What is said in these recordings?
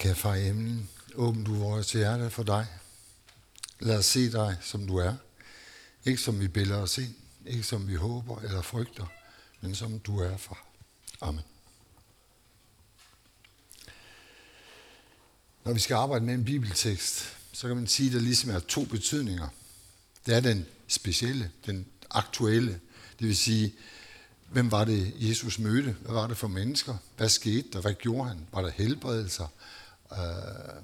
Kære far i himlen, åbn du vores hjerte for dig. Lad os se dig, som du er. Ikke som vi billeder os ind, ikke som vi håber eller frygter, men som du er, far. Amen. Når vi skal arbejde med en bibeltekst, så kan man sige, at der ligesom er to betydninger. Det er den specielle, den aktuelle. Det vil sige, hvem var det, Jesus mødte? Hvad var det for mennesker? Hvad skete der? Hvad gjorde han? Var der helbredelser? Øh,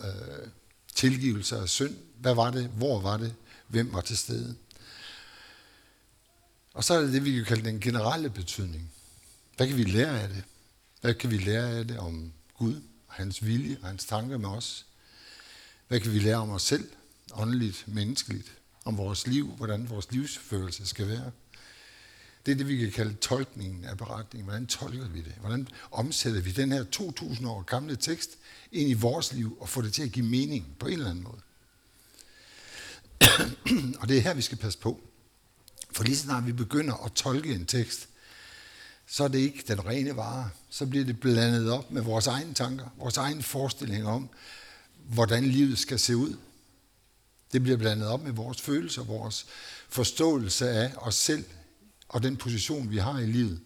øh, tilgivelse af synd? Hvad var det? Hvor var det? Hvem var til stede? Og så er det det, vi kan kalde den generelle betydning. Hvad kan vi lære af det? Hvad kan vi lære af det om Gud, og hans vilje og hans tanker med os? Hvad kan vi lære om os selv, åndeligt, menneskeligt, om vores liv, hvordan vores livsfølelse skal være? Det er det, vi kan kalde tolkningen af beretningen. Hvordan tolker vi det? Hvordan omsætter vi den her 2000 år gamle tekst ind i vores liv og får det til at give mening på en eller anden måde? og det er her, vi skal passe på. For lige snart vi begynder at tolke en tekst, så er det ikke den rene vare. Så bliver det blandet op med vores egne tanker, vores egne forestillinger om, hvordan livet skal se ud. Det bliver blandet op med vores følelser, vores forståelse af os selv og den position, vi har i livet.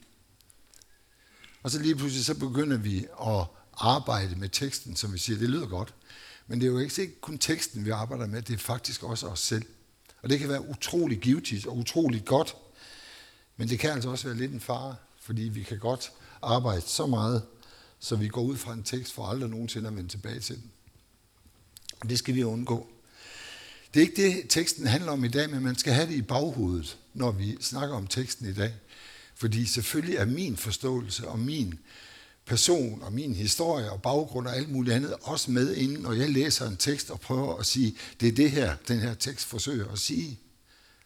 Og så lige pludselig så begynder vi at arbejde med teksten, som vi siger, det lyder godt. Men det er jo ikke kun teksten, vi arbejder med, det er faktisk også os selv. Og det kan være utrolig givetigt og utrolig godt, men det kan altså også være lidt en fare, fordi vi kan godt arbejde så meget, så vi går ud fra en tekst for aldrig nogensinde at vende tilbage til den. Og det skal vi undgå. Det er ikke det, teksten handler om i dag, men man skal have det i baghovedet, når vi snakker om teksten i dag. Fordi selvfølgelig er min forståelse og min person og min historie og baggrund og alt muligt andet også med inden, når jeg læser en tekst og prøver at sige, det er det her, den her tekst forsøger at sige.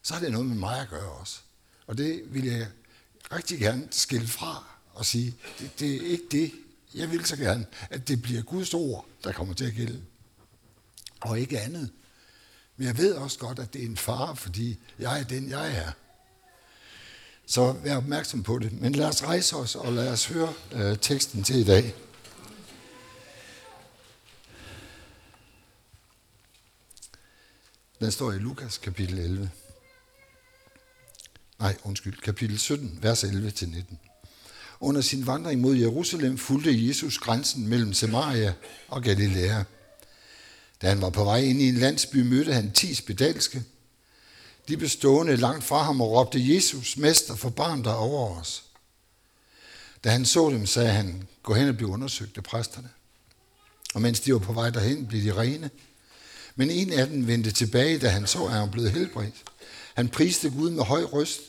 Så har det noget med mig at gøre også. Og det vil jeg rigtig gerne skille fra og sige, det, det er ikke det. Jeg vil så gerne, at det bliver Guds ord, der kommer til at gælde. Og ikke andet. Men jeg ved også godt, at det er en fare, fordi jeg er den, jeg er. Så vær opmærksom på det. Men lad os rejse os, og lad os høre øh, teksten til i dag. Den står i Lukas kapitel 11. Nej, undskyld, kapitel 17, vers 11-19. Under sin vandring mod Jerusalem fulgte Jesus grænsen mellem Samaria og Galilea. Da han var på vej ind i en landsby, mødte han ti spedalske. De blev stående langt fra ham og råbte, Jesus, mester, forbarm dig over os. Da han så dem, sagde han, gå hen og bliv undersøgt af præsterne. Og mens de var på vej derhen, blev de rene. Men en af dem vendte tilbage, da han så, at han blev helbredt. Han priste Gud med høj røst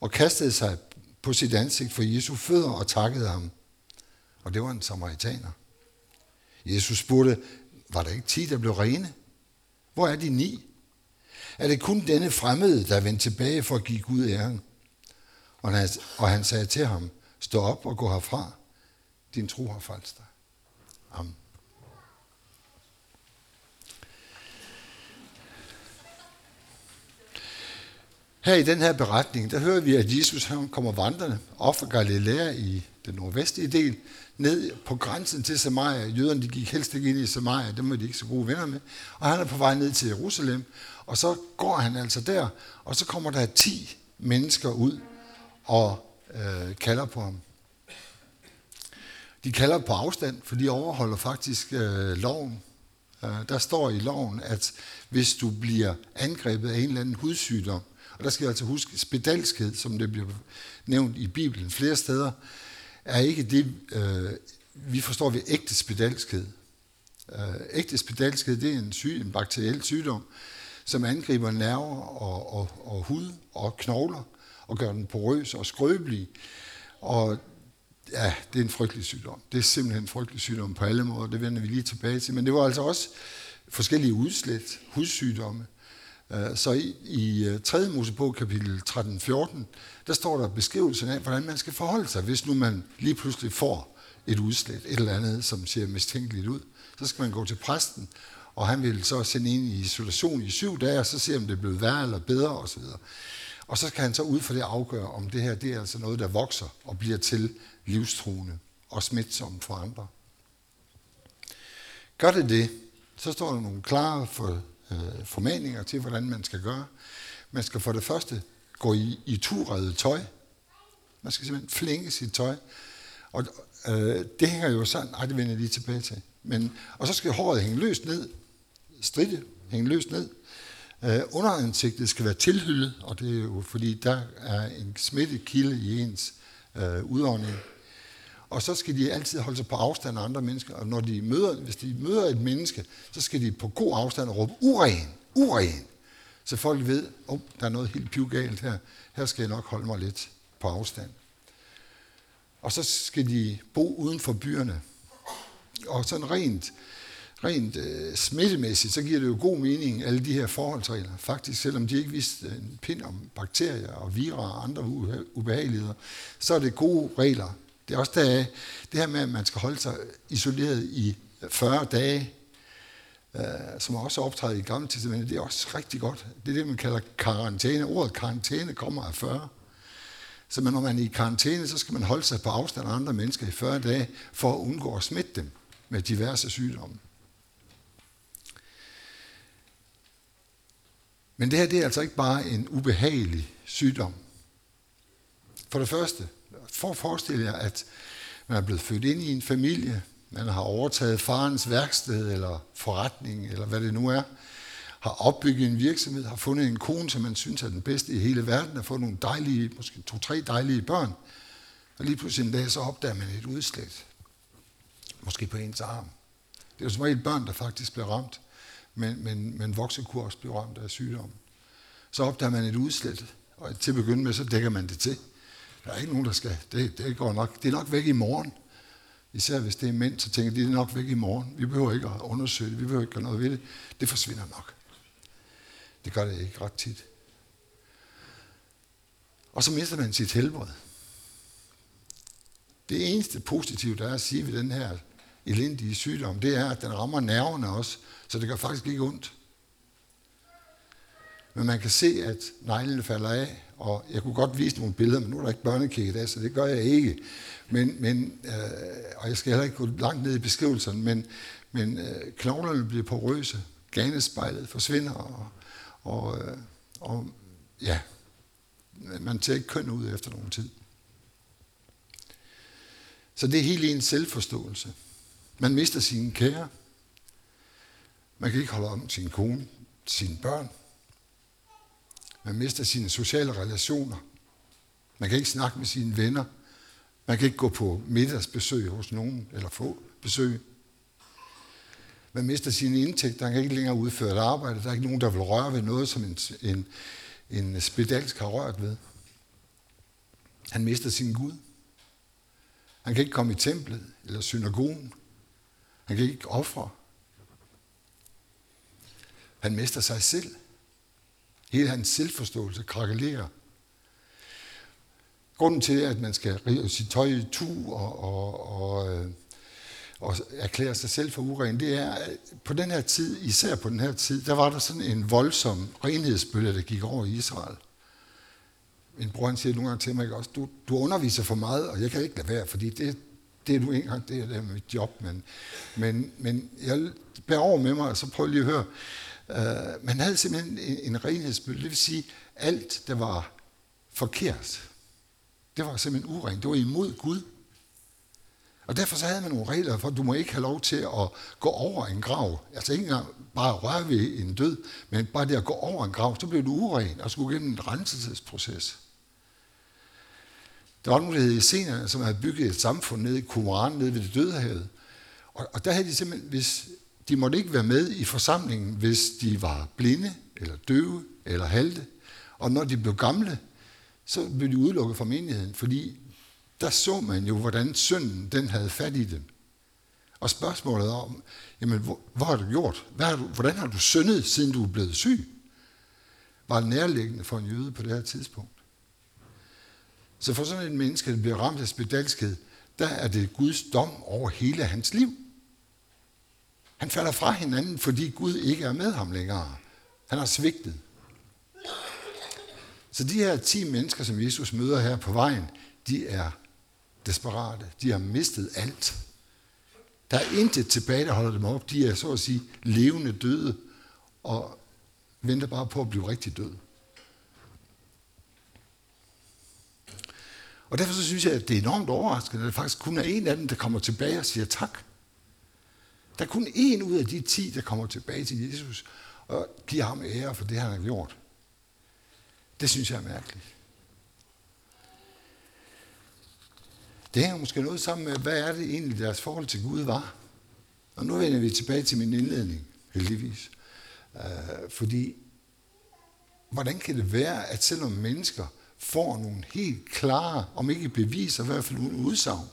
og kastede sig på sit ansigt for Jesu fødder og takkede ham. Og det var en samaritaner. Jesus spurgte, var der ikke ti, der blev rene? Hvor er de ni? Er det kun denne fremmede, der vendte tilbage for at give Gud æren? Og han, og han sagde til ham, stå op og gå herfra. Din tro har faldt dig. Amen. Her i den her beretning, der hører vi, at Jesus han kommer vandrende op fra Galilea i den nordvestlige del, ned på grænsen til Samaria. Jøderne de gik helst ikke ind i Samaria, dem var de ikke så gode venner med. Og han er på vej ned til Jerusalem, og så går han altså der, og så kommer der ti mennesker ud og øh, kalder på ham. De kalder på afstand, for de overholder faktisk øh, loven. Øh, der står i loven, at hvis du bliver angrebet af en eller anden hudsygdom, og der skal jeg altså huske, spedalskhed, som det bliver nævnt i Bibelen flere steder, er ikke det, øh, vi forstår ved ægte spedalskhed. Øh, ægte spedalskhed, det er en, syg, en bakteriel sygdom, som angriber nerver og, og, og hud og knogler, og gør den porøs og skrøbelig. Og ja, det er en frygtelig sygdom. Det er simpelthen en frygtelig sygdom på alle måder, det vender vi lige tilbage til. Men det var altså også forskellige udslæt, hudsygdomme. Øh, Øh, så i, i øh, 3. Mosebog kapitel 13-14, der står der beskrivelsen af, hvordan man skal forholde sig, hvis nu man lige pludselig får et udslæt, et eller andet, som ser mistænkeligt ud. Så skal man gå til præsten, og han vil så sende ind i isolation i syv dage, og så se, om det er blevet værre eller bedre osv. Og så kan han så ud for det afgøre, om det her det er altså noget, der vokser og bliver til livstruende og smitsomt for andre. Gør det det, så står der nogle klare for, øh, formaninger til, hvordan man skal gøre. Man skal for det første gå i, i turede tøj. Man skal simpelthen flænge sit tøj. Og øh, det hænger jo sådan, nej, det vender jeg lige tilbage til. Men, og så skal håret hænge løst ned, stridte, hænge løst ned. Øh, underansigtet skal være tilhyllet, og det er jo fordi, der er en smittekilde i ens øh, udånding. Og så skal de altid holde sig på afstand af andre mennesker, og når de møder, hvis de møder et menneske, så skal de på god afstand råbe, uren, uren. Så folk ved, at oh, der er noget helt pivgalt her. Her skal jeg nok holde mig lidt på afstand. Og så skal de bo uden for byerne. Og sådan rent, rent øh, smittemæssigt, så giver det jo god mening, alle de her forholdsregler. Faktisk, selvom de ikke vidste en pind om bakterier og virer og andre ubehageligheder, så er det gode regler. Det er også der, det her med, at man skal holde sig isoleret i øh, 40 dage, øh, som også optræder i Gamle Testamentet, det er også rigtig godt. Det er det, man kalder karantæne. Ordet karantæne kommer af 40. Så når man er i karantæne, så skal man holde sig på afstand af andre mennesker i 40 dage, for at undgå at smitte dem med diverse sygdomme. Men det her det er altså ikke bare en ubehagelig sygdom. For det første, for at forestille jer, at man er blevet født ind i en familie, man har overtaget farens værksted eller forretning, eller hvad det nu er, har opbygget en virksomhed, har fundet en kone, som man synes er den bedste i hele verden, har fået nogle dejlige, måske to-tre dejlige børn, og lige pludselig en dag, så opdager man et udslæt. Måske på ens arm. Det er jo som regel børn, der faktisk bliver ramt, men, men, men voksekurs blive ramt af sygdom. Så opdager man et udslæt, og til at begynde med, så dækker man det til. Der er ikke nogen, der skal, det, det går nok, det er nok væk i morgen. Især hvis det er mænd, så tænker de, det er nok væk i morgen. Vi behøver ikke at undersøge det, vi behøver ikke gøre noget ved det. Det forsvinder nok. Det gør det ikke ret tit. Og så mister man sit helbred. Det eneste positive, der er at sige ved den her elendige sygdom, det er, at den rammer nerverne også, så det gør faktisk ikke ondt. Men man kan se, at neglene falder af, og jeg kunne godt vise nogle billeder, men nu er der ikke børnekirke i dag, så det gør jeg ikke. Men, men, øh, og jeg skal heller ikke gå langt ned i beskrivelsen, men, men øh, knoglerne bliver porøse, ganespejlet forsvinder, og, og, øh, og ja, man ser ikke køn ud efter nogen tid. Så det er helt en selvforståelse. Man mister sine kære. Man kan ikke holde om sin kone, sine børn. Man mister sine sociale relationer. Man kan ikke snakke med sine venner. Man kan ikke gå på middagsbesøg hos nogen, eller få besøg. Man mister sine indtægter, han kan ikke længere udføre et arbejde. Der er ikke nogen, der vil røre ved noget, som en, en, en spedalsk har rørt ved. Han mister sin Gud. Han kan ikke komme i templet eller synagogen. Han kan ikke ofre. Han mister sig selv. Hele hans selvforståelse krakelerer. Grunden til, at man skal rive sit tøj i tu og, og, og, øh, og erklære sig selv for uren, det er, at på den her tid, især på den her tid, der var der sådan en voldsom renhedsbølge, der gik over i Israel. Min bror han siger nogle gange til mig også, du, du underviser for meget, og jeg kan ikke lade være, fordi det, det er du ikke engang, det er, det er mit job, men, men, men jeg bærer over med mig, og så prøv lige at høre. Uh, man havde simpelthen en, en renhedsbølge, det vil sige, alt, der var forkert, det var simpelthen urent, det var imod Gud. Og derfor så havde man nogle regler for, at du må ikke have lov til at gå over en grav. Altså ikke engang bare røre ved en død, men bare det at gå over en grav, så blev du uren og skulle gennem en renselsesproces. Der var nogle, der hed Essenerne, som havde bygget et samfund nede i Qumran, nede ved det dødehavet. Og, og der havde de simpelthen, hvis de måtte ikke være med i forsamlingen, hvis de var blinde, eller døve, eller halte. Og når de blev gamle, så blev de udelukket fra menigheden, fordi der så man jo, hvordan synden den havde fat i dem. Og spørgsmålet om, jamen, hvor, hvor har du gjort? Hvad har du, hvordan har du syndet, siden du er blevet syg? Var nærliggende for en jøde på det her tidspunkt. Så for sådan en menneske, der bliver ramt af spedalskhed, der er det Guds dom over hele hans liv. Han falder fra hinanden, fordi Gud ikke er med ham længere. Han har svigtet. Så de her 10 mennesker, som Jesus møder her på vejen, de er desperate. De har mistet alt. Der er intet tilbage, der holder dem op. De er så at sige levende døde, og venter bare på at blive rigtig døde. Og derfor så synes jeg, at det er enormt overraskende, at det faktisk kun er en af dem, der kommer tilbage og siger tak. Der er kun en ud af de ti, der kommer tilbage til Jesus og giver ham ære for det, han har gjort. Det synes jeg er mærkeligt. Det hænger måske noget sammen med, hvad er det egentlig, deres forhold til Gud var. Og nu vender vi tilbage til min indledning, heldigvis. Uh, fordi, hvordan kan det være, at selvom mennesker får nogle helt klare, om ikke beviser, i hvert fald nogle udsagn,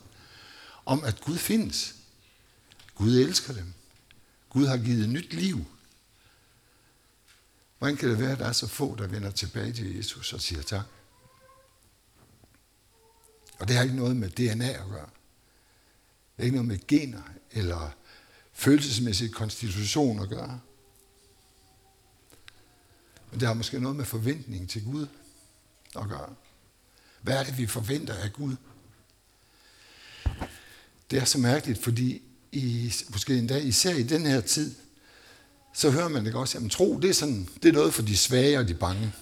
om at Gud findes. Gud elsker dem. Gud har givet nyt liv. Hvordan kan det være, at der er så få, der vender tilbage til Jesus og siger tak? Og det har ikke noget med DNA at gøre. Det har ikke noget med gener eller følelsesmæssig konstitution at gøre. Men det har måske noget med forventning til Gud at gøre. Hvad er det, vi forventer af Gud? Det er så mærkeligt, fordi i, måske endda især i den her tid, så hører man det også, at tro, det er, sådan, det er noget for de svage og de bange.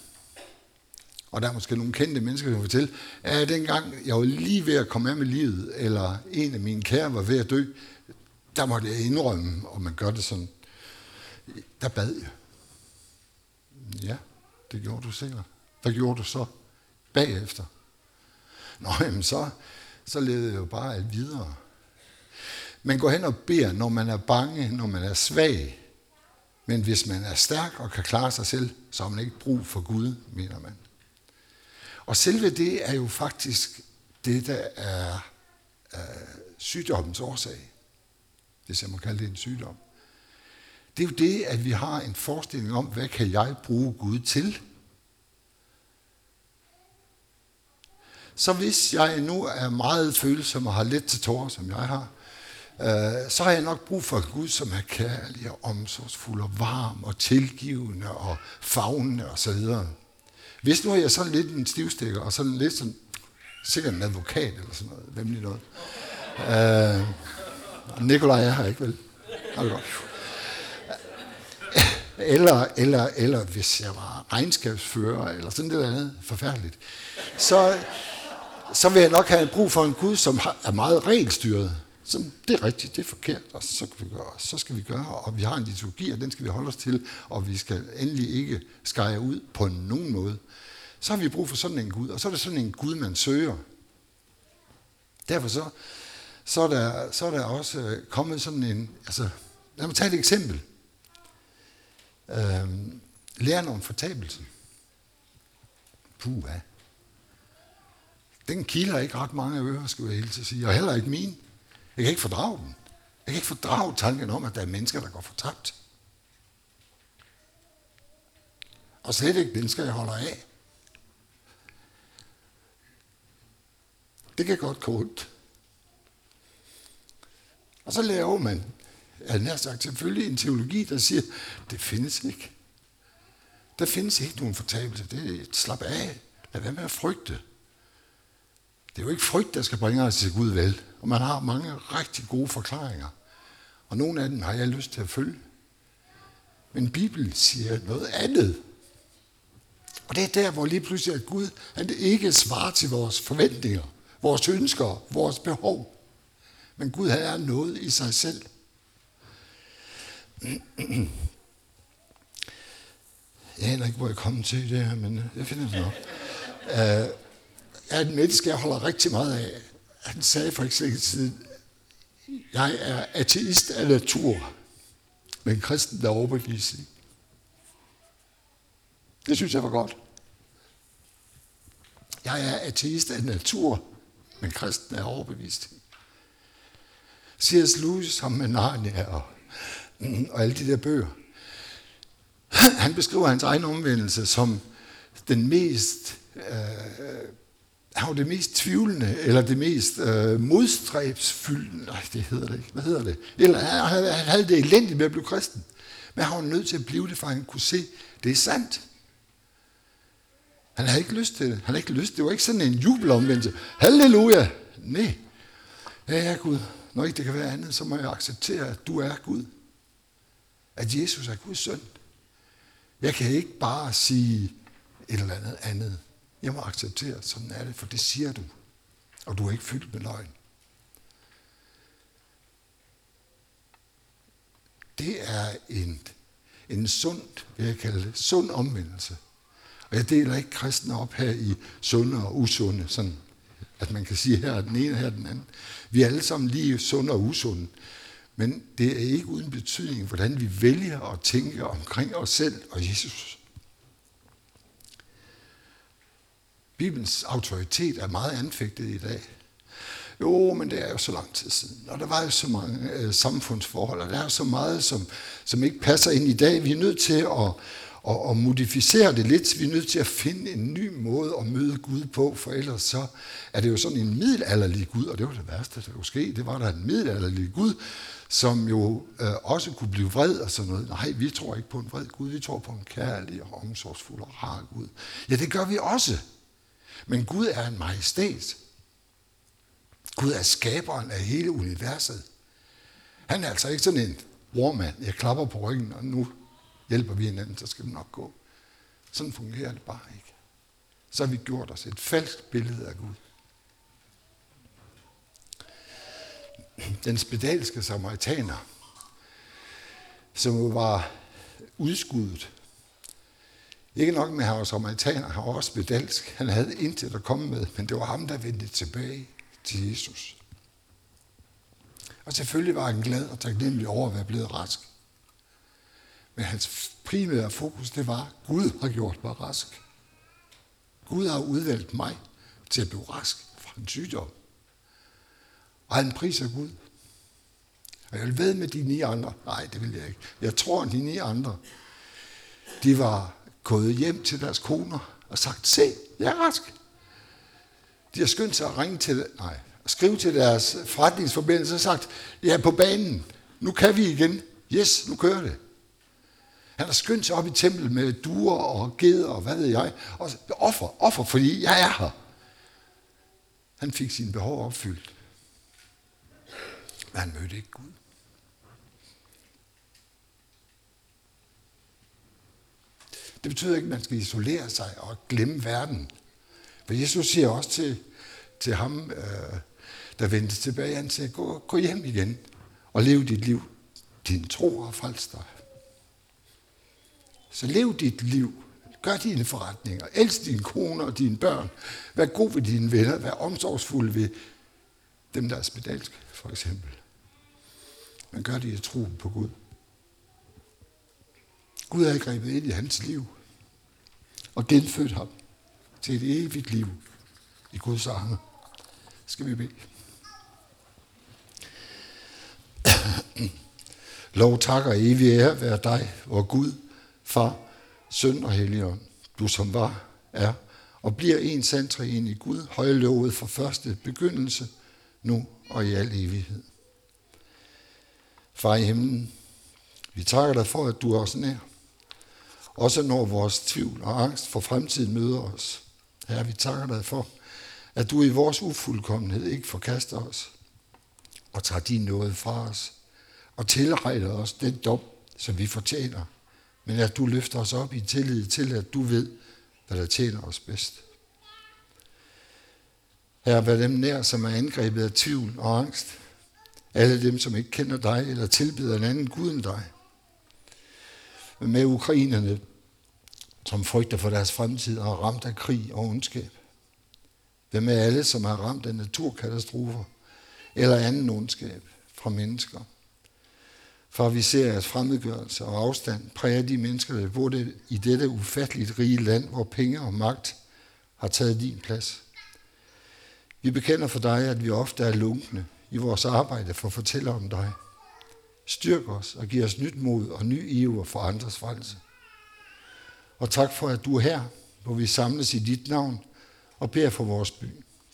Og der er måske nogle kendte mennesker, der kan fortælle, at dengang jeg var lige ved at komme af med livet, eller en af mine kære var ved at dø, der måtte jeg indrømme, og man gør det sådan, der bad jeg. Ja, det gjorde du sikkert. Hvad gjorde du så bagefter? Nå, jamen så, så levede jeg jo bare alt videre. Man går hen og beder, når man er bange, når man er svag. Men hvis man er stærk og kan klare sig selv, så har man ikke brug for Gud, mener man. Og selve det er jo faktisk det, der er øh, sygdommens årsag. Hvis jeg må kalde det en sygdom. Det er jo det, at vi har en forestilling om, hvad kan jeg bruge Gud til? Så hvis jeg nu er meget følsom og har let til tårer, som jeg har, øh, så har jeg nok brug for en Gud, som er kærlig og omsorgsfuld og varm og tilgivende og fagnende osv. Hvis nu er jeg sådan lidt en stivstikker, og sådan lidt sådan, sikkert en advokat eller sådan noget, vemmelig noget. Øh, Nikolaj er her ikke, vel? Altså, eller, eller, eller hvis jeg var regnskabsfører, eller sådan noget andet forfærdeligt, så, så vil jeg nok have brug for en Gud, som er meget regelstyret. Som, det er rigtigt, det er forkert, og så, kan vi gøre, så skal vi gøre, og vi har en liturgi, og den skal vi holde os til, og vi skal endelig ikke skære ud på nogen måde. Så har vi brug for sådan en Gud, og så er det sådan en Gud, man søger. Derfor så, så, er, der, så er der også øh, kommet sådan en, altså lad mig tage et eksempel. Øhm, læren om fortabelse. Puha. Den kilder ikke ret mange ører, skulle jeg helt sige, og heller ikke min. Jeg kan ikke fordrage den. Jeg kan ikke fordrage tanken om, at der er mennesker, der går fortabt. Og slet ikke mennesker, jeg holder af. Det kan godt gå ondt. Og så laver man, jeg nær sagt selvfølgelig, en teologi, der siger, det findes ikke. Der findes ikke nogen fortabelse. Det er et slap af. Lad være med at frygte. Det er jo ikke frygt, der skal bringe os til Gud vel. Og man har mange rigtig gode forklaringer. Og nogle af dem har jeg lyst til at følge. Men Bibelen siger noget andet. Og det er der, hvor lige pludselig at Gud han ikke svarer til vores forventninger, vores ønsker, vores behov. Men Gud han er noget i sig selv. Jeg aner ikke, hvor jeg kommer til det her, men jeg finder det nok. Uh, er et menneske, jeg holder rigtig meget af. Han sagde for ikke så siden, jeg er ateist af natur, men kristen er overbevisning. Det synes jeg var godt. Jeg er ateist af natur, men kristen er overbevist. C.S. Lewis som med Narnia og, mm, og alle de der bøger. Han beskriver hans egen omvendelse som den mest øh, han var det mest tvivlende, eller det mest øh, modstræbsfyldende, nej, det hedder det ikke, hvad hedder det? Eller han, han havde det elendigt med at blive kristen. Men han var nødt til at blive det, for han kunne se, det er sandt. Han havde ikke lyst til det. Han havde ikke lyst. Det var ikke sådan en jubelomvendelse. Halleluja! Nej. Ja, ja, Gud. når ikke det kan være andet, så må jeg acceptere, at du er Gud. At Jesus er Guds søn. Jeg kan ikke bare sige et eller andet andet. Jeg må acceptere, sådan er det, for det siger du. Og du er ikke fyldt med løgn. Det er en, en sund, vil jeg kalde det, sund omvendelse. Og jeg deler ikke kristne op her i sunde og usunde, sådan at man kan sige, her er den ene, her er den anden. Vi er alle sammen lige sunde og usunde. Men det er ikke uden betydning, hvordan vi vælger at tænke omkring os selv og Jesus. Bibelens autoritet er meget anfægtet i dag. Jo, men det er jo så lang tid siden, og der var jo så mange øh, samfundsforhold, og der er jo så meget, som, som ikke passer ind i dag. Vi er nødt til at, at, at modificere det lidt. Vi er nødt til at finde en ny måde at møde Gud på, for ellers så er det jo sådan en middelalderlig Gud, og det var det værste, der kunne ske. Det var der en middelalderlig Gud, som jo øh, også kunne blive vred og sådan noget. Nej, vi tror ikke på en vred Gud, vi tror på en kærlig og omsorgsfuld og rar Gud. Ja, det gør vi også. Men Gud er en majestæt. Gud er skaberen af hele universet. Han er altså ikke sådan en warmand. Jeg klapper på ryggen, og nu hjælper vi hinanden, så skal det nok gå. Sådan fungerer det bare ikke. Så har vi gjort os et falsk billede af Gud. Den spedalske samaritaner, som var udskuddet. Ikke nok med, at han var samaritaner, han var også spedalsk. Han havde intet at komme med, men det var ham, der vendte tilbage til Jesus. Og selvfølgelig var han glad og taknemmelig over at være blevet rask. Men hans primære fokus, det var, Gud har gjort mig rask. Gud har udvalgt mig til at blive rask fra en sygdom. Og han priser Gud. Og jeg vil ved med de ni andre. Nej, det vil jeg ikke. Jeg tror, at de ni andre, de var gået hjem til deres koner og sagt, se, jeg er rask. De har skyndt sig at ringe til, nej, at skrive til deres forretningsforbindelse og sagt, jeg er på banen. Nu kan vi igen. Yes, nu kører det. Han har skyndt sig op i templet med duer og geder og hvad ved jeg. Og offer, offer, fordi jeg er her. Han fik sine behov opfyldt. Men han mødte ikke Gud. Det betyder ikke, at man skal isolere sig og glemme verden. For Jesus siger også til, til ham, øh, der vendte tilbage, han siger, gå, gå hjem igen og lev dit liv. Din tro har frelst dig. Så lev dit liv. Gør dine forretninger. Elsk dine koner og dine børn. Vær god ved dine venner. Vær omsorgsfuld ved dem, der er spedalsk, for eksempel. Men gør det i tro på Gud. Gud har grebet ind i hans liv og genfødt ham til et evigt liv i Guds arme. Skal vi bede. Lov takker evig ære være dig, vor Gud, Far, Søn og Helligånd, du som var, er og bliver en sand i Gud, højlovet fra første begyndelse, nu og i al evighed. Far i himlen, vi takker dig for, at du er os nær. Også når vores tvivl og angst for fremtiden møder os. Herre, vi takker dig for, at du i vores ufuldkommenhed ikke forkaster os og tager din nåde fra os og tilregner os den dom, som vi fortjener – men at du løfter os op i tillid til, at du ved, hvad der tjener os bedst. Her vær dem nær, som er angrebet af tvivl og angst. Alle dem, som ikke kender dig eller tilbeder en anden Gud end dig. Med ukrainerne, som frygter for deres fremtid og er ramt af krig og ondskab. Hvem med alle, som er ramt af naturkatastrofer eller anden ondskab fra mennesker. For vi ser, at fremmedgørelse og afstand præger de mennesker, der bor i dette ufatteligt rige land, hvor penge og magt har taget din plads. Vi bekender for dig, at vi ofte er lunkne i vores arbejde for at fortælle om dig. Styrk os og giv os nyt mod og ny iver for andres frelse. Og tak for, at du er her, hvor vi samles i dit navn og beder for vores by,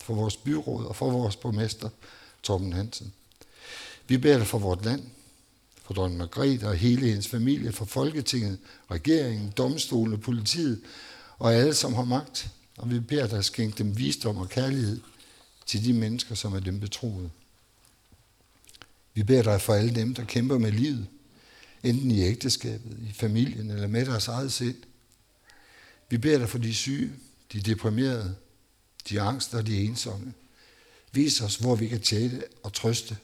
for vores byråd og for vores borgmester, Torben Hansen. Vi beder dig for vort land, for dronning Margrethe og hele hendes familie, for Folketinget, regeringen, domstolene, politiet og alle, som har magt. Og vi beder dig skænke dem visdom og kærlighed til de mennesker, som er dem betroet. Vi beder dig for alle dem, der kæmper med livet, enten i ægteskabet, i familien eller med deres eget sind. Vi beder dig for de syge, de deprimerede, de angste og de ensomme. Vis os, hvor vi kan tjene og trøste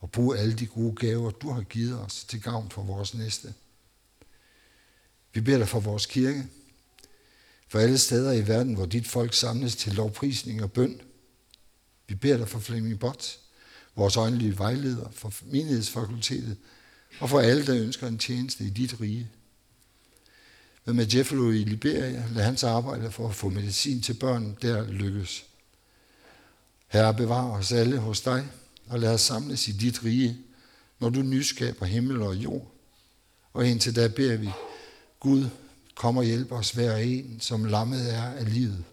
og bruge alle de gode gaver, du har givet os til gavn for vores næste. Vi beder dig for vores kirke, for alle steder i verden, hvor dit folk samles til lovprisning og bøn. Vi beder dig for Flemming Bots, vores åndelige vejleder, for menighedsfakultetet og for alle, der ønsker en tjeneste i dit rige. Hvad med Jeffalo i Liberia, lad hans arbejde for at få medicin til børn der lykkes. Herre, bevar os alle hos dig, og lad os samles i dit rige, når du nyskaber himmel og jord. Og indtil da beder vi, Gud, kom og hjælp os hver en, som lammet er af livet,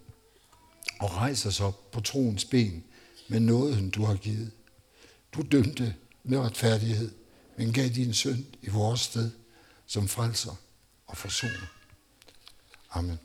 og rejs os op på troens ben med nåden, du har givet. Du dømte med retfærdighed, men gav din søn i vores sted som frelser og forsoner. Amen.